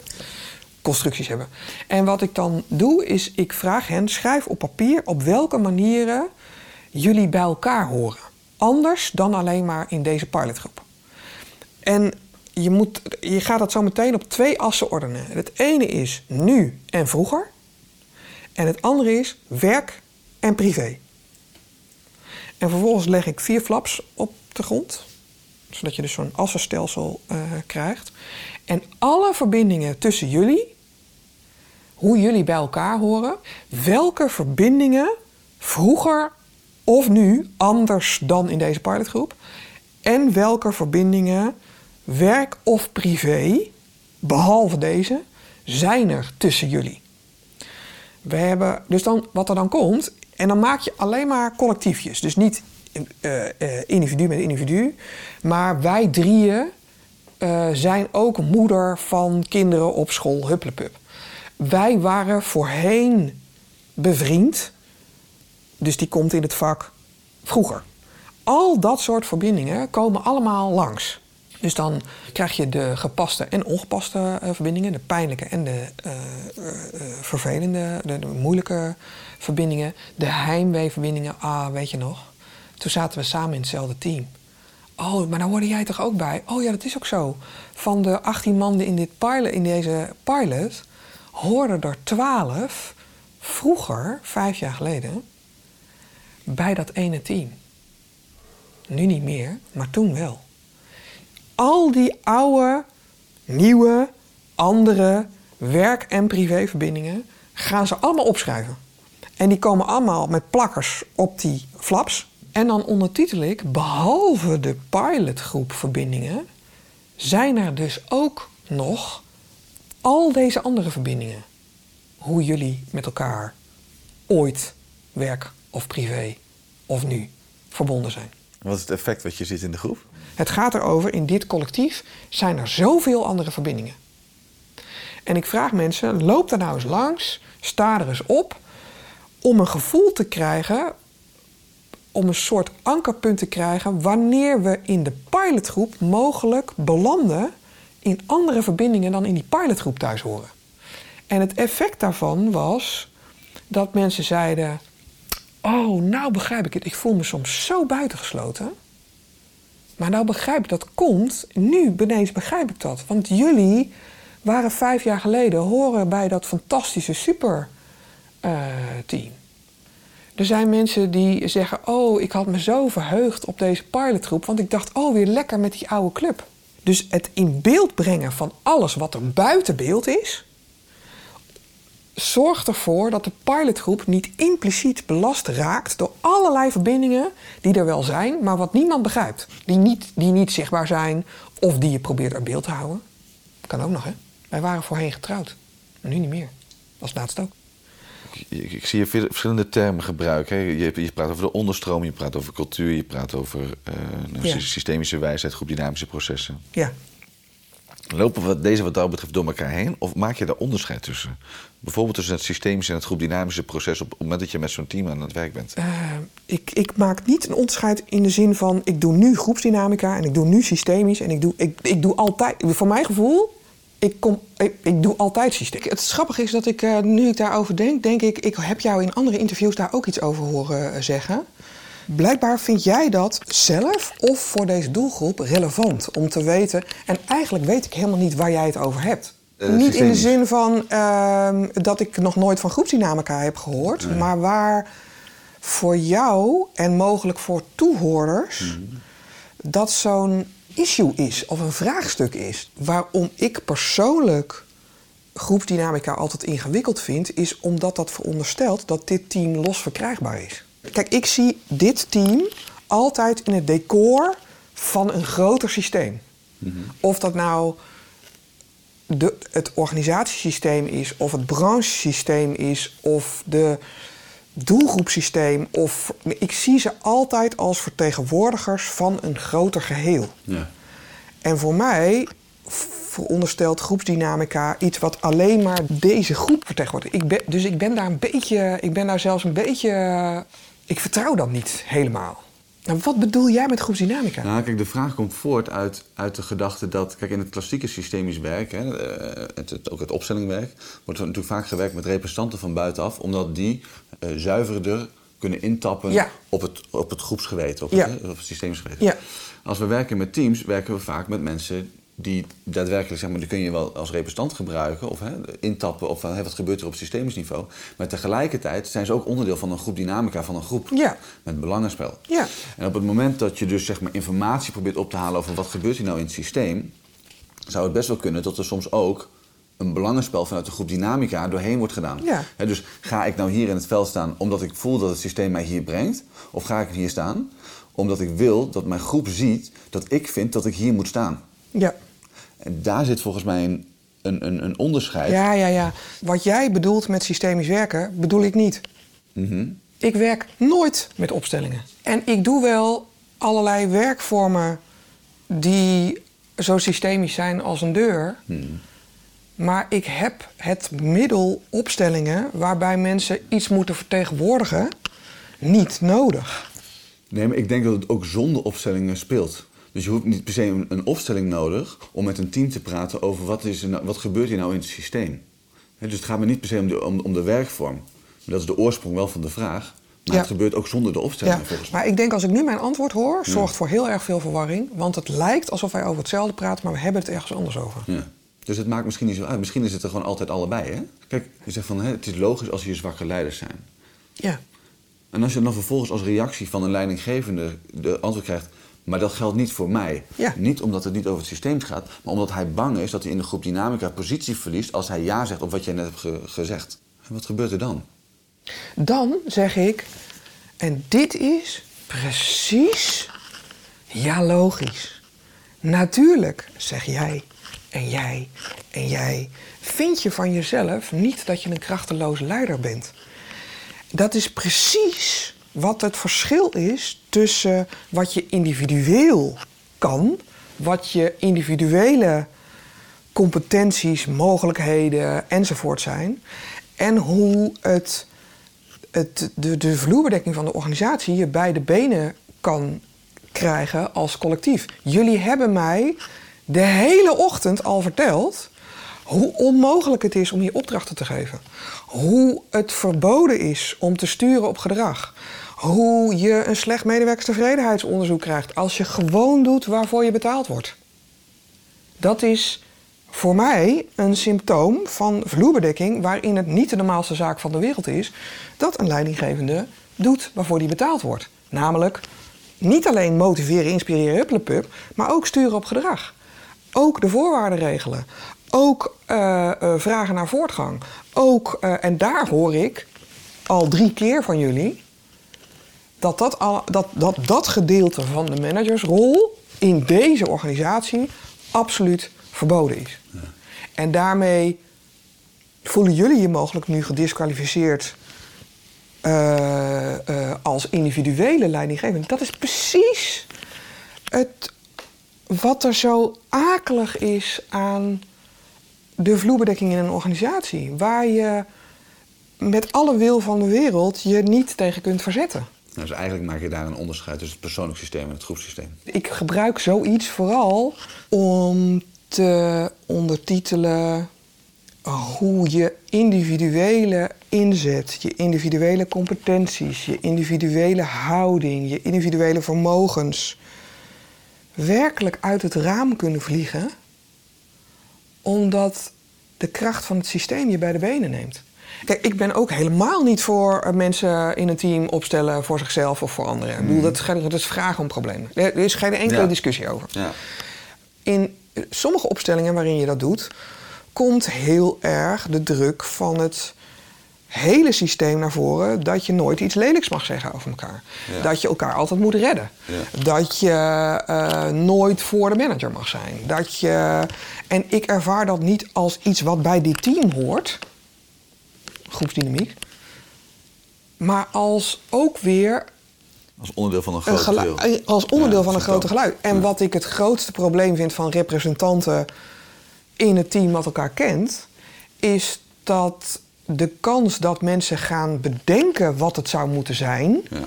constructies hebben. En wat ik dan doe is, ik vraag hen, schrijf op papier op welke manieren jullie bij elkaar horen anders dan alleen maar in deze pilotgroep. En je, moet, je gaat dat zo meteen op twee assen ordenen. Het ene is nu en vroeger. En het andere is werk en privé. En vervolgens leg ik vier flaps op de grond. Zodat je dus zo'n assenstelsel uh, krijgt. En alle verbindingen tussen jullie, hoe jullie bij elkaar horen, welke verbindingen vroeger of nu anders dan in deze pilotgroep? En welke verbindingen, werk of privé, behalve deze, zijn er tussen jullie? We hebben, dus dan, wat er dan komt, en dan maak je alleen maar collectiefjes. Dus niet uh, uh, individu met individu, maar wij drieën uh, zijn ook moeder van kinderen op school, hupplepup. Wij waren voorheen bevriend dus die komt in het vak vroeger. Al dat soort verbindingen komen allemaal langs. Dus dan krijg je de gepaste en ongepaste uh, verbindingen, de pijnlijke en de uh, uh, vervelende, de, de, moeilijke verbindingen, de heimweeverbindingen. Ah, weet je nog? Toen zaten we samen in hetzelfde team. Oh, maar daar hoorde jij toch ook bij? Oh ja, dat is ook zo. Van de 18 mannen in, dit pilot, in deze pilot hoorden er 12 vroeger, vijf jaar geleden, bij dat ene team. Nu niet meer, maar toen wel. Al die oude, nieuwe, andere werk- en privéverbindingen gaan ze allemaal opschrijven. En die komen allemaal met plakkers op die flaps. En dan ondertitel ik, behalve de pilotgroep verbindingen, zijn er dus ook nog al deze andere verbindingen. Hoe jullie met elkaar ooit werk of privé of nu verbonden zijn. Wat is het effect wat je ziet in de groep? Het gaat erover, in dit collectief zijn er zoveel andere verbindingen. En ik vraag mensen, loop daar nou eens langs, sta er eens op, om een gevoel te krijgen om een soort ankerpunt te krijgen wanneer we in de pilotgroep mogelijk belanden in andere verbindingen dan in die pilotgroep thuis horen. En het effect daarvan was dat mensen zeiden: Oh, nou begrijp ik het. Ik voel me soms zo buitengesloten. Maar nou begrijp ik dat komt. Nu ineens begrijp ik dat. Want jullie waren vijf jaar geleden horen bij dat fantastische super eh. Er zijn mensen die zeggen: Oh, ik had me zo verheugd op deze pilotgroep. Want ik dacht: Oh, weer lekker met die oude club. Dus het in beeld brengen van alles wat er buiten beeld is. Zorgt ervoor dat de pilotgroep niet impliciet belast raakt door allerlei verbindingen die er wel zijn, maar wat niemand begrijpt. Die niet, die niet zichtbaar zijn of die je probeert uit beeld te houden. Kan ook nog, hè? Wij waren voorheen getrouwd. Maar nu niet meer. Is laatst ook. Ik, ik zie je verschillende termen gebruiken. Je, je praat over de onderstroom, je praat over cultuur, je praat over Ja. systemische wijsheid, groepdynamische processen. Ja. Lopen we deze wat dat betreft door elkaar heen? Of maak je daar onderscheid tussen? Bijvoorbeeld tussen het systemische en het groepdynamische proces op het moment dat je met zo'n team aan het werk bent. Eh, ik, ik maak niet een onderscheid in de zin van ik doe nu groepsdynamica en ik doe nu systemisch en ik doe, ik, ik doe altijd, voor mijn gevoel, ik, kom, ik, ik doe altijd systeem. Het grappige is dat ik, eh, nu ik daarover denk, denk ik, ik heb jou in andere interviews daar ook iets over horen eh, zeggen. Blijkbaar vind jij dat zelf of voor deze doelgroep relevant om te weten. En eigenlijk weet ik helemaal niet waar jij het over hebt. Eh, niet in de zin van ehm, dat ik nog nooit van groepsdynamica heb gehoord, maar waar voor jou en mogelijk voor toehoorders dat zo'n issue is of een vraagstuk is. Waarom ik persoonlijk groepsdynamica altijd ingewikkeld vind, is omdat dat veronderstelt dat dit team los verkrijgbaar is. Kijk, ik zie dit team altijd in het decor van een groter systeem. Of dat nou de, het organisatiesysteem is, of het branchesysteem is, of de doelgroepsysteem. Of, ik zie ze altijd als vertegenwoordigers van een groter geheel. Ja. En voor mij veronderstelt groepsdynamica iets wat alleen maar deze groep vertegenwoordigt. Ik ben, dus ik ben daar een beetje, ik ben daar zelfs een beetje, ik vertrouw dat niet helemaal. Nou, wat bedoel jij met groepsdynamica? Nou, kijk, de vraag komt voort uit, uit de gedachte dat... Kijk, in het klassieke systemisch werk, hè, eh, het, het- ook het opstellingwerk... wordt er natuurlijk vaak gewerkt met representanten van buitenaf... omdat die eh, zuiverder kunnen intappen Ja. op, het, op het groepsgeweten, op, Ja. het, hè, op het systemisch geweten. Ja. Als we werken met teams, werken we vaak met mensen... die daadwerkelijk, zeg maar, die kun je wel als representant gebruiken... of hè, intappen van, hè, wat gebeurt er op systemisch niveau. Maar tegelijkertijd zijn ze ook onderdeel van een groep dynamica van een groep. Ja. Met belangenspel. Ja. En op het moment dat je dus zeg maar, informatie probeert op te halen over wat gebeurt hier nou in het systeem, zou het best wel kunnen dat er soms ook een belangenspel vanuit de groep dynamica doorheen wordt gedaan. Ja. Dus ga ik nou hier in het veld staan omdat ik voel dat het systeem mij hier brengt? Of ga ik hier staan omdat ik wil dat mijn groep ziet dat ik vind dat ik hier moet staan? Ja. En daar zit volgens mij een, een, een, een onderscheid. Ja, ja, ja. Wat jij bedoelt met systemisch werken, bedoel ik niet. Mhm. Ik werk nooit met opstellingen. En ik doe wel allerlei werkvormen die zo systemisch zijn als een deur. Maar ik heb het middel opstellingen waarbij mensen iets moeten vertegenwoordigen niet nodig. Nee, maar ik denk dat het ook zonder opstellingen speelt. Dus je hoeft niet per se een, een opstelling nodig om met een team te praten over wat, is er nou, wat gebeurt hier nou in het systeem. Dus het gaat me niet per se om de, om, om de werkvorm. Dat is de oorsprong wel van de vraag. Maar Ja. het gebeurt ook zonder de Ja, opstellingen volgens mij. maar ik denk als ik nu mijn antwoord hoor, zorgt voor heel erg veel verwarring. Want het lijkt alsof wij over hetzelfde praten, maar we hebben het ergens anders over. Ja. Dus het maakt misschien niet zo uit. Misschien is het er gewoon altijd allebei. Hè? Kijk, je zegt van hè, het is logisch als hier zwakke leiders zijn. Ja, En als je dan vervolgens als reactie van een leidinggevende de antwoord krijgt... maar dat geldt niet voor mij. Ja. Niet omdat het niet over het systeem gaat... maar omdat hij bang is dat hij in de groep dynamica positie verliest... als hij ja zegt op wat jij net hebt ge- gezegd. En wat gebeurt er dan? dan zeg ik, en dit is precies, ja logisch. Natuurlijk, zeg jij en jij en jij, vind je van jezelf niet dat je een krachteloze leider bent. Dat is precies wat het verschil is tussen wat je individueel kan, wat je individuele competenties, mogelijkheden enzovoort zijn, en hoe het het, de, de vloerbedekking van de organisatie je bij de benen kan krijgen als collectief. Jullie hebben mij de hele ochtend al verteld hoe onmogelijk het is om je opdrachten te geven. Hoe het verboden is om te sturen op gedrag. Hoe je een slecht medewerkerstevredenheidsonderzoek krijgt als je gewoon doet waarvoor je betaald wordt. Dat is voor mij een symptoom van vloerbedekking waarin het niet de normaalste zaak van de wereld is dat een leidinggevende doet waarvoor die betaald wordt. Namelijk niet alleen motiveren, inspireren, hupplepup, maar ook sturen op gedrag. Ook de voorwaarden regelen. Ook uh, uh, vragen naar voortgang. Ook, uh, en daar hoor ik al drie keer van jullie dat dat, al, dat, dat dat gedeelte van de managersrol in deze organisatie absoluut verboden is. Ja. En daarmee voelen jullie je mogelijk nu gedisqualificeerd uh, uh, als individuele leidinggevende. Dat is precies het, wat er zo akelig is aan de vloerbedekking in een organisatie. Waar je met alle wil van de wereld je niet tegen kunt verzetten. Nou, dus eigenlijk maak je daar een onderscheid tussen het persoonlijk systeem en het groepssysteem. Ik gebruik zoiets vooral om te ondertitelen hoe je individuele inzet, je individuele competenties, je individuele houding, je individuele vermogens werkelijk uit het raam kunnen vliegen, omdat de kracht van het systeem je bij de benen neemt. Kijk, ik ben ook helemaal niet voor mensen in een team opstellen voor zichzelf of voor anderen. Ik bedoel, mm. dat, is, dat is vragen om problemen. Er is geen enkele ja. discussie over. Ja. In sommige opstellingen waarin je dat doet, komt heel erg de druk van het hele systeem naar voren dat je nooit iets lelijks mag zeggen over elkaar. Ja. Dat je elkaar altijd moet redden. Ja. Dat je uh, nooit voor de manager mag zijn. Dat je, en ik ervaar dat niet als iets wat bij dit team hoort, groepsdynamiek, maar als ook weer als onderdeel van een groot geheel. Als onderdeel ja, van een grote geluid. En wat ik het grootste probleem vind van representanten in het team wat elkaar kent, is dat de kans dat mensen gaan bedenken wat het zou moeten zijn, ja.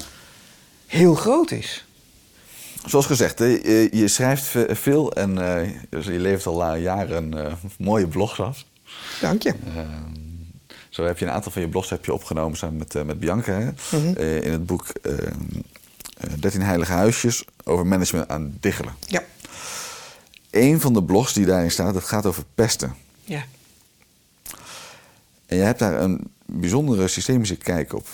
heel groot is. Zoals gezegd, je, schrijft veel en uh, je levert al jaren uh, mooie blogs af. Dank je. Uh, zo heb je een aantal van je blogs heb je opgenomen samen met, uh, met Bianca. Hè? Mm -hmm. in het boek 13 Heilige Huisjes over management aan diggelen. Ja. Een van de blogs die daarin staat, dat gaat over pesten. Ja. En je hebt daar een bijzondere systemische kijk op.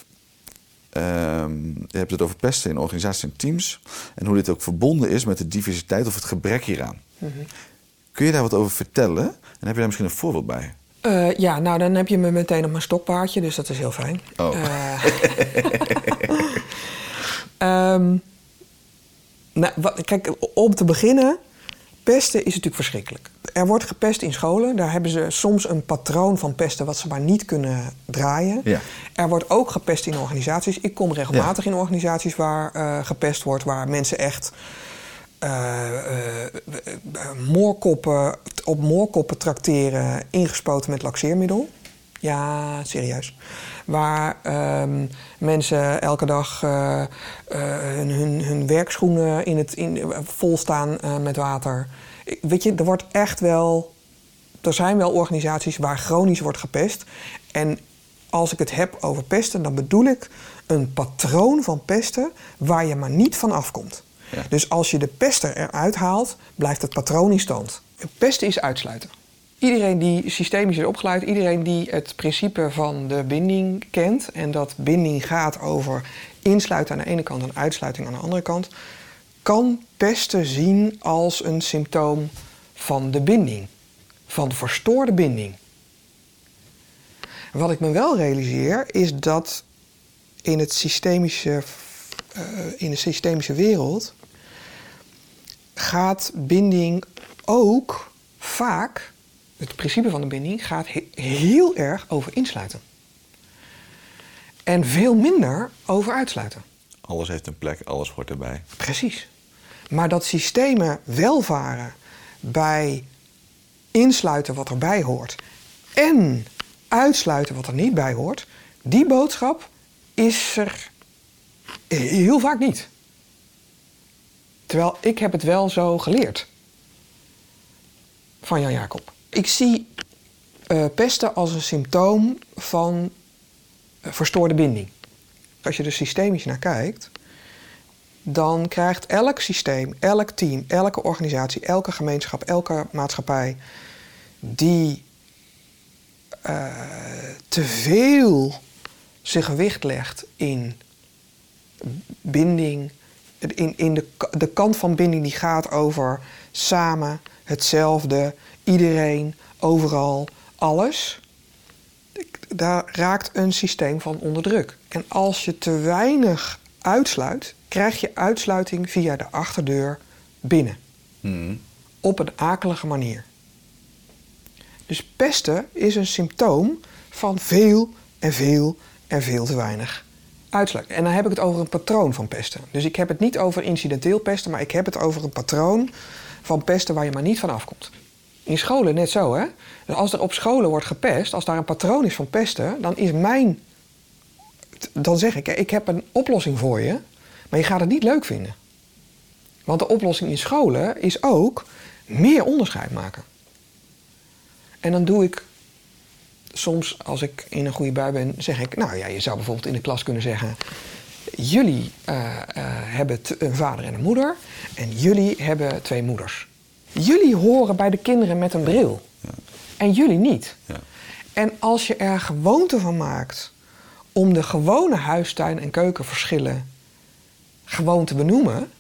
Um, je hebt het over pesten in organisaties en teams. En hoe dit ook verbonden is met de diversiteit of het gebrek hieraan. Mm -hmm. Kun je daar wat over vertellen? En heb je daar misschien een voorbeeld bij? Uh, ja, nou dan heb je me meteen op mijn stokpaardje, dus dat is heel fijn. Oh. Uh, um, nou, wat, kijk, om te beginnen, pesten is natuurlijk verschrikkelijk. Er wordt gepest in scholen. Daar hebben ze soms een patroon van pesten wat ze maar niet kunnen draaien. Ja. Er wordt ook gepest in organisaties. Ik kom regelmatig ja. in organisaties waar uh, gepest wordt, waar mensen echt uh, moorkoppen, op moorkoppen trakteren, ingespoten met laxeermiddel. Ja, serieus. Waar um, mensen elke dag uh, uh, hun, hun, werkschoenen in het, in, vol staan uh, met water. Weet je, er wordt echt wel. Er zijn wel organisaties waar chronisch wordt gepest. En als ik het heb over pesten, dan bedoel ik een patroon van pesten waar je maar niet van afkomt. Ja. Dus als je de pester eruit haalt, blijft het patroon in stand. Pesten is uitsluiten. Iedereen die systemisch is opgeleid, iedereen die het principe van de binding kent, en dat binding gaat over insluiten aan de ene kant en uitsluiting aan de andere kant, kan pesten zien als een symptoom van de binding, van de verstoorde binding. Wat ik me wel realiseer is dat in, het systemische, uh, in de systemische wereld gaat binding ook vaak het principe van de binding gaat heel erg over insluiten. En veel minder over uitsluiten. Alles heeft een plek, alles hoort erbij. Precies. Maar dat systemen welvaren bij insluiten wat erbij hoort en uitsluiten wat er niet bij hoort, die boodschap is er heel vaak niet. Terwijl ik heb het wel zo geleerd. Van Jan Jacob. Ik zie uh, pesten als een symptoom van uh, verstoorde binding. Als je er systemisch naar kijkt, dan krijgt elk systeem, elk team, elke organisatie, elke gemeenschap, elke maatschappij die uh, te veel zijn gewicht legt in binding, in, in de, de kant van binding die gaat over samen, hetzelfde, iedereen, overal, alles. Daar raakt een systeem van onder druk. En als je te weinig uitsluit, krijg je uitsluiting via de achterdeur binnen. Hmm. Op een akelige manier. Dus pesten is een symptoom van veel en veel en veel te weinig uitsluiting. En dan heb ik het over een patroon van pesten. Dus ik heb het niet over incidenteel pesten, maar ik heb het over een patroon van pesten waar je maar niet van afkomt. In scholen net zo, hè? Als er op scholen wordt gepest, als daar een patroon is van pesten, dan is mijn. Dan zeg ik, ik heb een oplossing voor je, maar je gaat het niet leuk vinden. Want de oplossing in scholen is ook meer onderscheid maken. En dan doe ik soms, als ik in een goede bui ben, zeg ik... Nou ja, je zou bijvoorbeeld in de klas kunnen zeggen... Jullie uh, uh, hebben een vader en een moeder. En jullie hebben twee moeders. Jullie horen bij de kinderen met een bril. En jullie niet. Ja. En als je er gewoonte van maakt om de gewone huistuin- en keukenverschillen gewoon te benoemen,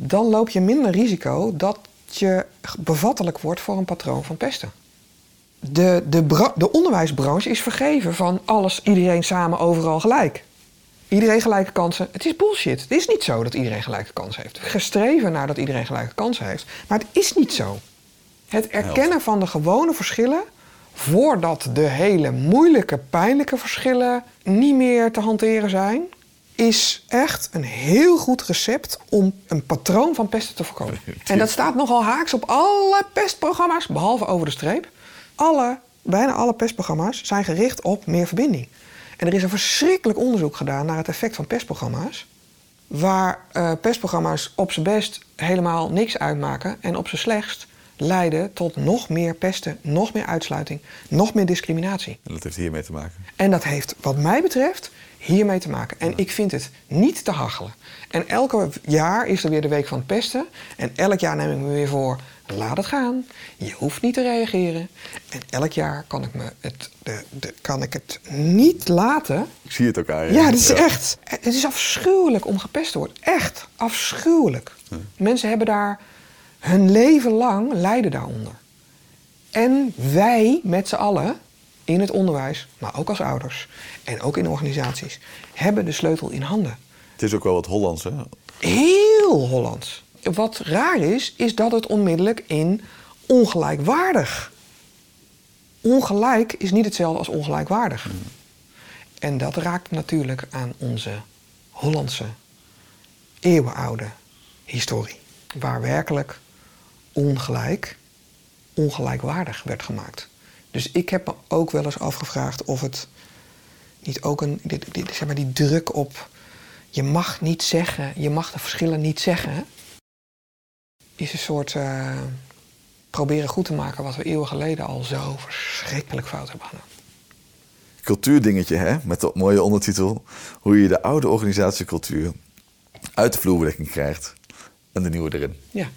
dan loop je minder risico dat je bevattelijk wordt voor een patroon van pesten. De, de, de onderwijsbranche is vergeven van alles, iedereen samen, overal gelijk. Iedereen gelijke kansen. Het is bullshit. Het is niet zo dat iedereen gelijke kansen heeft. Gestreven naar dat iedereen gelijke kansen heeft. Maar het is niet zo. Het erkennen van de gewone verschillen voordat de hele moeilijke, pijnlijke verschillen niet meer te hanteren zijn, is echt een heel goed recept om een patroon van pesten te voorkomen. En dat staat nogal haaks op alle pestprogramma's, behalve over de streep. Alle, bijna alle pestprogramma's zijn gericht op meer verbinding. En er is een verschrikkelijk onderzoek gedaan naar het effect van pestprogramma's. Waar uh, pestprogramma's op zijn best helemaal niks uitmaken en op zijn slechtst leiden tot nog meer pesten, nog meer uitsluiting, nog meer discriminatie. En dat heeft hiermee te maken. En dat heeft, wat mij betreft, hiermee te maken. En ik vind het niet te hachelen. En elke jaar is er weer de week van het pesten. En elk jaar neem ik me weer voor, laat het gaan. Je hoeft niet te reageren. En elk jaar kan ik, me het, de, de, kan ik het niet laten. Ik zie het ook aan je. Ja, het is echt... Het is afschuwelijk om gepest te worden. Echt afschuwelijk. Mensen hebben daar hun leven lang lijden daaronder. En wij met z'n allen in het onderwijs, maar ook als ouders en ook in organisaties, hebben de sleutel in handen. Het is ook wel wat Hollands, hè? Heel Hollands. Wat raar is, is dat het onmiddellijk in ongelijkwaardig. Ongelijk is niet hetzelfde als ongelijkwaardig. Mm. En dat raakt natuurlijk aan onze Hollandse eeuwenoude historie. Waar werkelijk ongelijk ongelijkwaardig werd gemaakt. Dus ik heb me ook wel eens afgevraagd of het niet ook een, zeg maar die druk op je mag niet zeggen, je mag de verschillen niet zeggen, is een soort uh, proberen goed te maken wat we eeuwen geleden al zo verschrikkelijk fout hebben gedaan. Cultuurdingetje, hè? Met de mooie ondertitel. Hoe je de oude organisatiecultuur uit de vloerbedekking krijgt en de nieuwe erin. Ja.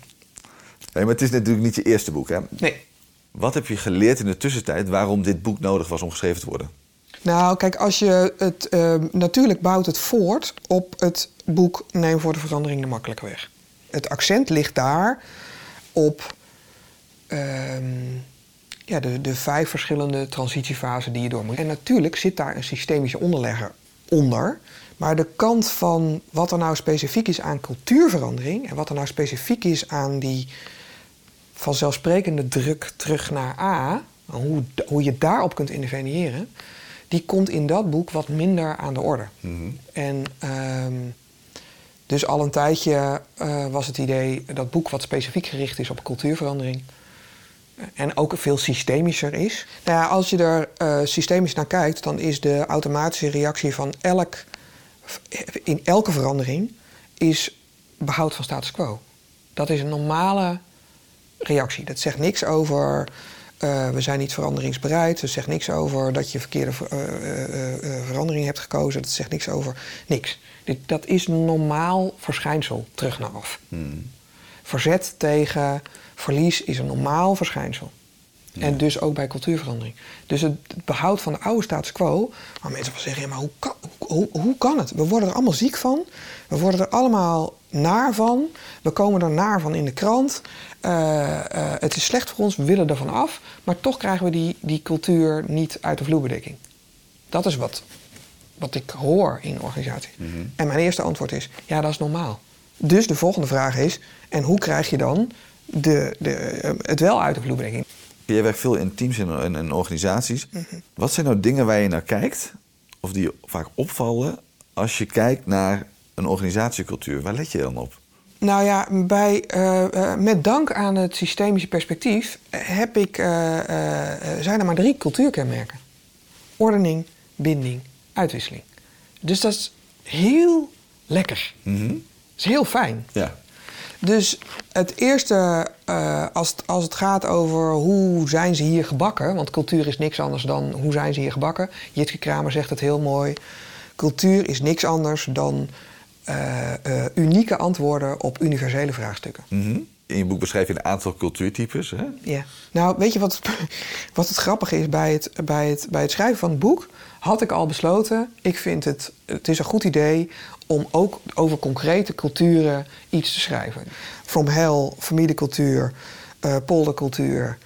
Nee, maar het is natuurlijk niet je eerste boek, hè? Nee. Wat heb je geleerd in de tussentijd waarom dit boek nodig was om geschreven te worden? Nou, kijk, als je het, uh, natuurlijk bouwt het voort op het boek Neem voor de verandering de makkelijke weg. Het accent ligt daar op ehm, ja, de, de vijf verschillende transitiefasen die je door moet. En natuurlijk zit daar een systemische onderlegger onder. Maar de kant van wat er nou specifiek is aan cultuurverandering en wat er nou specifiek is aan die vanzelfsprekende druk terug naar A, hoe, hoe je daarop kunt interveneren, die komt in dat boek wat minder aan de orde. Mhm. En ehm, dus al een tijdje uh, was het idee dat boek wat specifiek gericht is op cultuurverandering, En ook veel systemischer is. Nou ja, als je er uh, systemisch naar kijkt, dan is de automatische reactie van elk, in elke verandering is behoud van status quo. Dat is een normale reactie. Dat zegt niks over uh, we zijn niet veranderingsbereid. Dat zegt niks over dat je verkeerde uh, verandering hebt gekozen. Dat zegt niks over niks. Dit, dat is een normaal verschijnsel, terug naar af. Hmm. Verzet tegen verlies is een normaal verschijnsel. En dus ook bij cultuurverandering. Dus het, behoud van de oude status quo, waar mensen van zeggen: ja, maar hoe kan, hoe, hoe kan het? We worden er allemaal ziek van. We worden er allemaal naar van. We komen er naar van in de krant. Uh, uh, het is slecht voor ons, we willen ervan af. Maar toch krijgen we die, die cultuur niet uit de vloerbedekking. Dat is wat, wat ik hoor in organisaties. Mm En mijn eerste antwoord is: ja, dat is normaal. Dus de volgende vraag is: en hoe krijg je dan de, de, uh, het wel uit de vloerbedekking? Jij werkt veel in teams en, en, organisaties. Mm -hmm. Wat zijn nou dingen waar je naar kijkt, of die vaak opvallen, als je kijkt naar een organisatiecultuur? Waar let je dan op? Nou ja, bij, uh, met dank aan het systemische perspectief heb ik, uh, zijn er maar drie cultuurkenmerken: ordening, binding, uitwisseling. Dus dat is heel lekker. Mm -hmm. Dat is heel fijn. Ja. Dus het eerste, als, het, als het gaat over hoe zijn ze hier gebakken, want cultuur is niks anders dan hoe zijn ze hier gebakken. Jitke Kramer zegt het heel mooi. Cultuur is niks anders dan uh, uh, unieke antwoorden op universele vraagstukken. Mm -hmm. In je boek beschrijf je een aantal cultuurtypes. Hè? Ja. Nou, weet je wat het, wat het grappige is bij het, bij, het, bij het schrijven van het boek? Had ik al besloten, ik vind het, het is een goed idee om ook over concrete culturen iets te schrijven. From hell, familiecultuur, uh, poldercultuur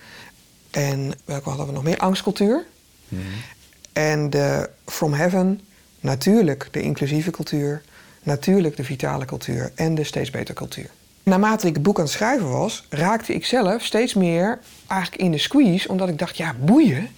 en welke hadden we nog meer? Angstcultuur. Mm -hmm. En de From Heaven, natuurlijk de inclusieve cultuur natuurlijk de vitale cultuur en de steeds beter cultuur. Naarmate ik het boek aan het schrijven was, raakte ik zelf steeds meer eigenlijk in de squeeze, omdat ik dacht, ja, boeien.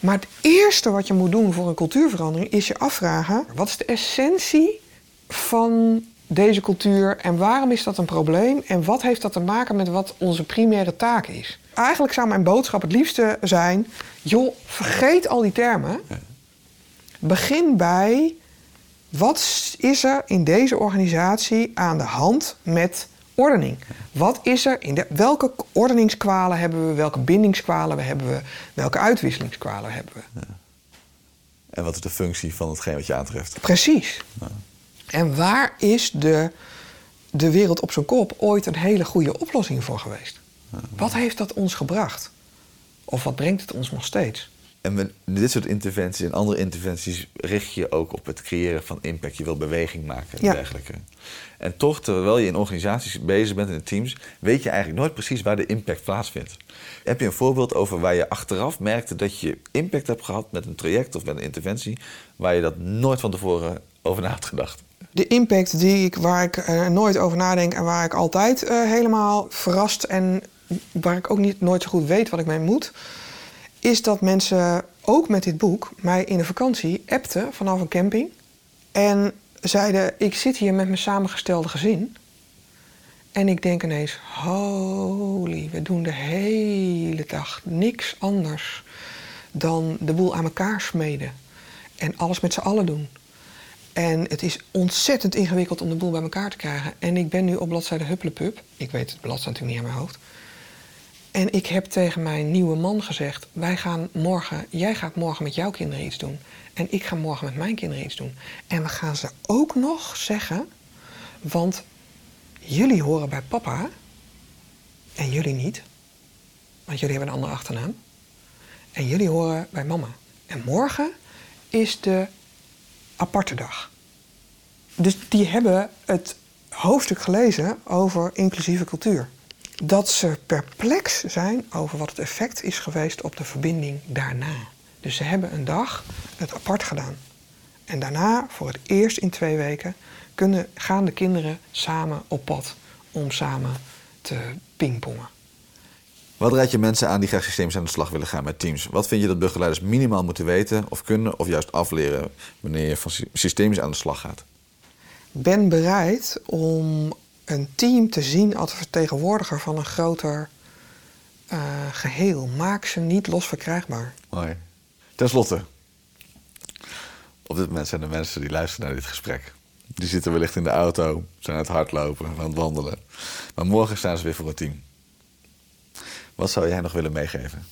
Maar het eerste wat je moet doen voor een cultuurverandering is je afvragen: wat is de essentie van deze cultuur en waarom is dat een probleem en wat heeft dat te maken met wat onze primaire taak is? Eigenlijk zou mijn boodschap het liefste zijn: joh, vergeet al die termen. Begin bij wat is er in deze organisatie aan de hand met ordening? Wat is er in de, welke ordeningskwalen hebben we, welke bindingskwalen hebben we, welke uitwisselingskwalen hebben we? Ja. En wat is de functie van hetgeen wat je aantreft? Precies. Ja. En waar is de, de wereld op zijn kop ooit een hele goede oplossing voor geweest? Ja. Wat heeft dat ons gebracht? Of wat brengt het ons nog steeds? En met dit soort interventies en andere interventies richt je ook op het creëren van impact. Je wil beweging maken en dergelijke. En toch, terwijl je in organisaties bezig bent, in teams, weet je eigenlijk nooit precies waar de impact plaatsvindt. Heb je een voorbeeld over waar je achteraf merkte dat je impact hebt gehad met een traject of met een interventie, waar je dat nooit van tevoren over na had gedacht? De impact die ik, waar ik uh, nooit over nadenk en waar ik altijd uh, helemaal verrast en waar ik ook niet, nooit zo goed weet wat ik mee moet is dat mensen ook met dit boek mij in de vakantie appten vanaf een camping. En zeiden: Ik zit hier met mijn samengestelde gezin. En ik denk ineens: Holy, we doen de hele dag niks anders dan de boel aan elkaar smeden. En alles met z'n allen doen. En het is ontzettend ingewikkeld om de boel bij elkaar te krijgen. En ik ben nu op bladzijde Hupplepup. Ik weet het bladzijde natuurlijk niet aan mijn hoofd. En ik heb tegen mijn nieuwe man gezegd: wij gaan morgen, jij gaat morgen met jouw kinderen iets doen. En ik ga morgen met mijn kinderen iets doen. En we gaan ze ook nog zeggen, want jullie horen bij papa en jullie niet. Want jullie hebben een andere achternaam. En jullie horen bij mama. En morgen is de aparte dag. Dus die hebben het hoofdstuk gelezen over inclusieve cultuur dat ze perplex zijn over wat het effect is geweest op de verbinding daarna. Dus ze hebben een dag het apart gedaan. En daarna, voor het eerst in twee weken, kunnen, gaan de kinderen samen op pad om samen te pingpongen. Wat raad je mensen aan die graag systemisch aan de slag willen gaan met teams? Wat vind je dat begeleiders minimaal moeten weten of kunnen of juist afleren wanneer je van systemisch aan de slag gaat? Ben bereid om een team te zien als vertegenwoordiger van een groter eh, geheel. Maak ze niet los verkrijgbaar. Mooi. Ten slotte. Op dit moment zijn er mensen die luisteren naar dit gesprek. Die zitten wellicht in de auto, zijn aan het hardlopen, aan het wandelen. Maar morgen staan ze weer voor het team. Wat zou jij nog willen meegeven?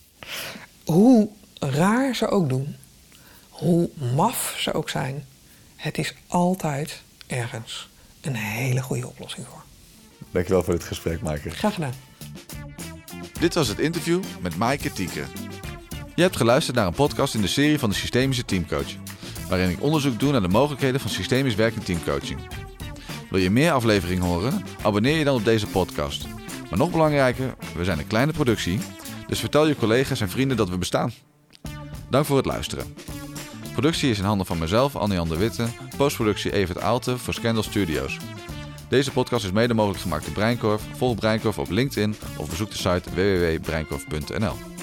Hoe raar ze ook doen, hoe maf ze ook zijn, het is altijd ergens een hele goede oplossing voor. Dankjewel voor dit gesprek, Maaike. Graag gedaan. Dit was het interview met Maaike Tieke. Je hebt geluisterd naar een podcast in de serie van de Systemische Teamcoach, waarin ik onderzoek doe naar de mogelijkheden van systemisch werk in teamcoaching. Wil je meer afleveringen horen? Abonneer je dan op deze podcast. Maar nog belangrijker, we zijn een kleine productie, dus vertel je collega's en vrienden dat we bestaan. Dank voor het luisteren. Productie is in handen van mezelf, Anne-Jan de Witte, postproductie Evert Aalte voor Scandal Studios. Deze podcast is mede mogelijk gemaakt door Breinkorf. Volg Breinkorf op LinkedIn of bezoek de site www.breinkorf.nl.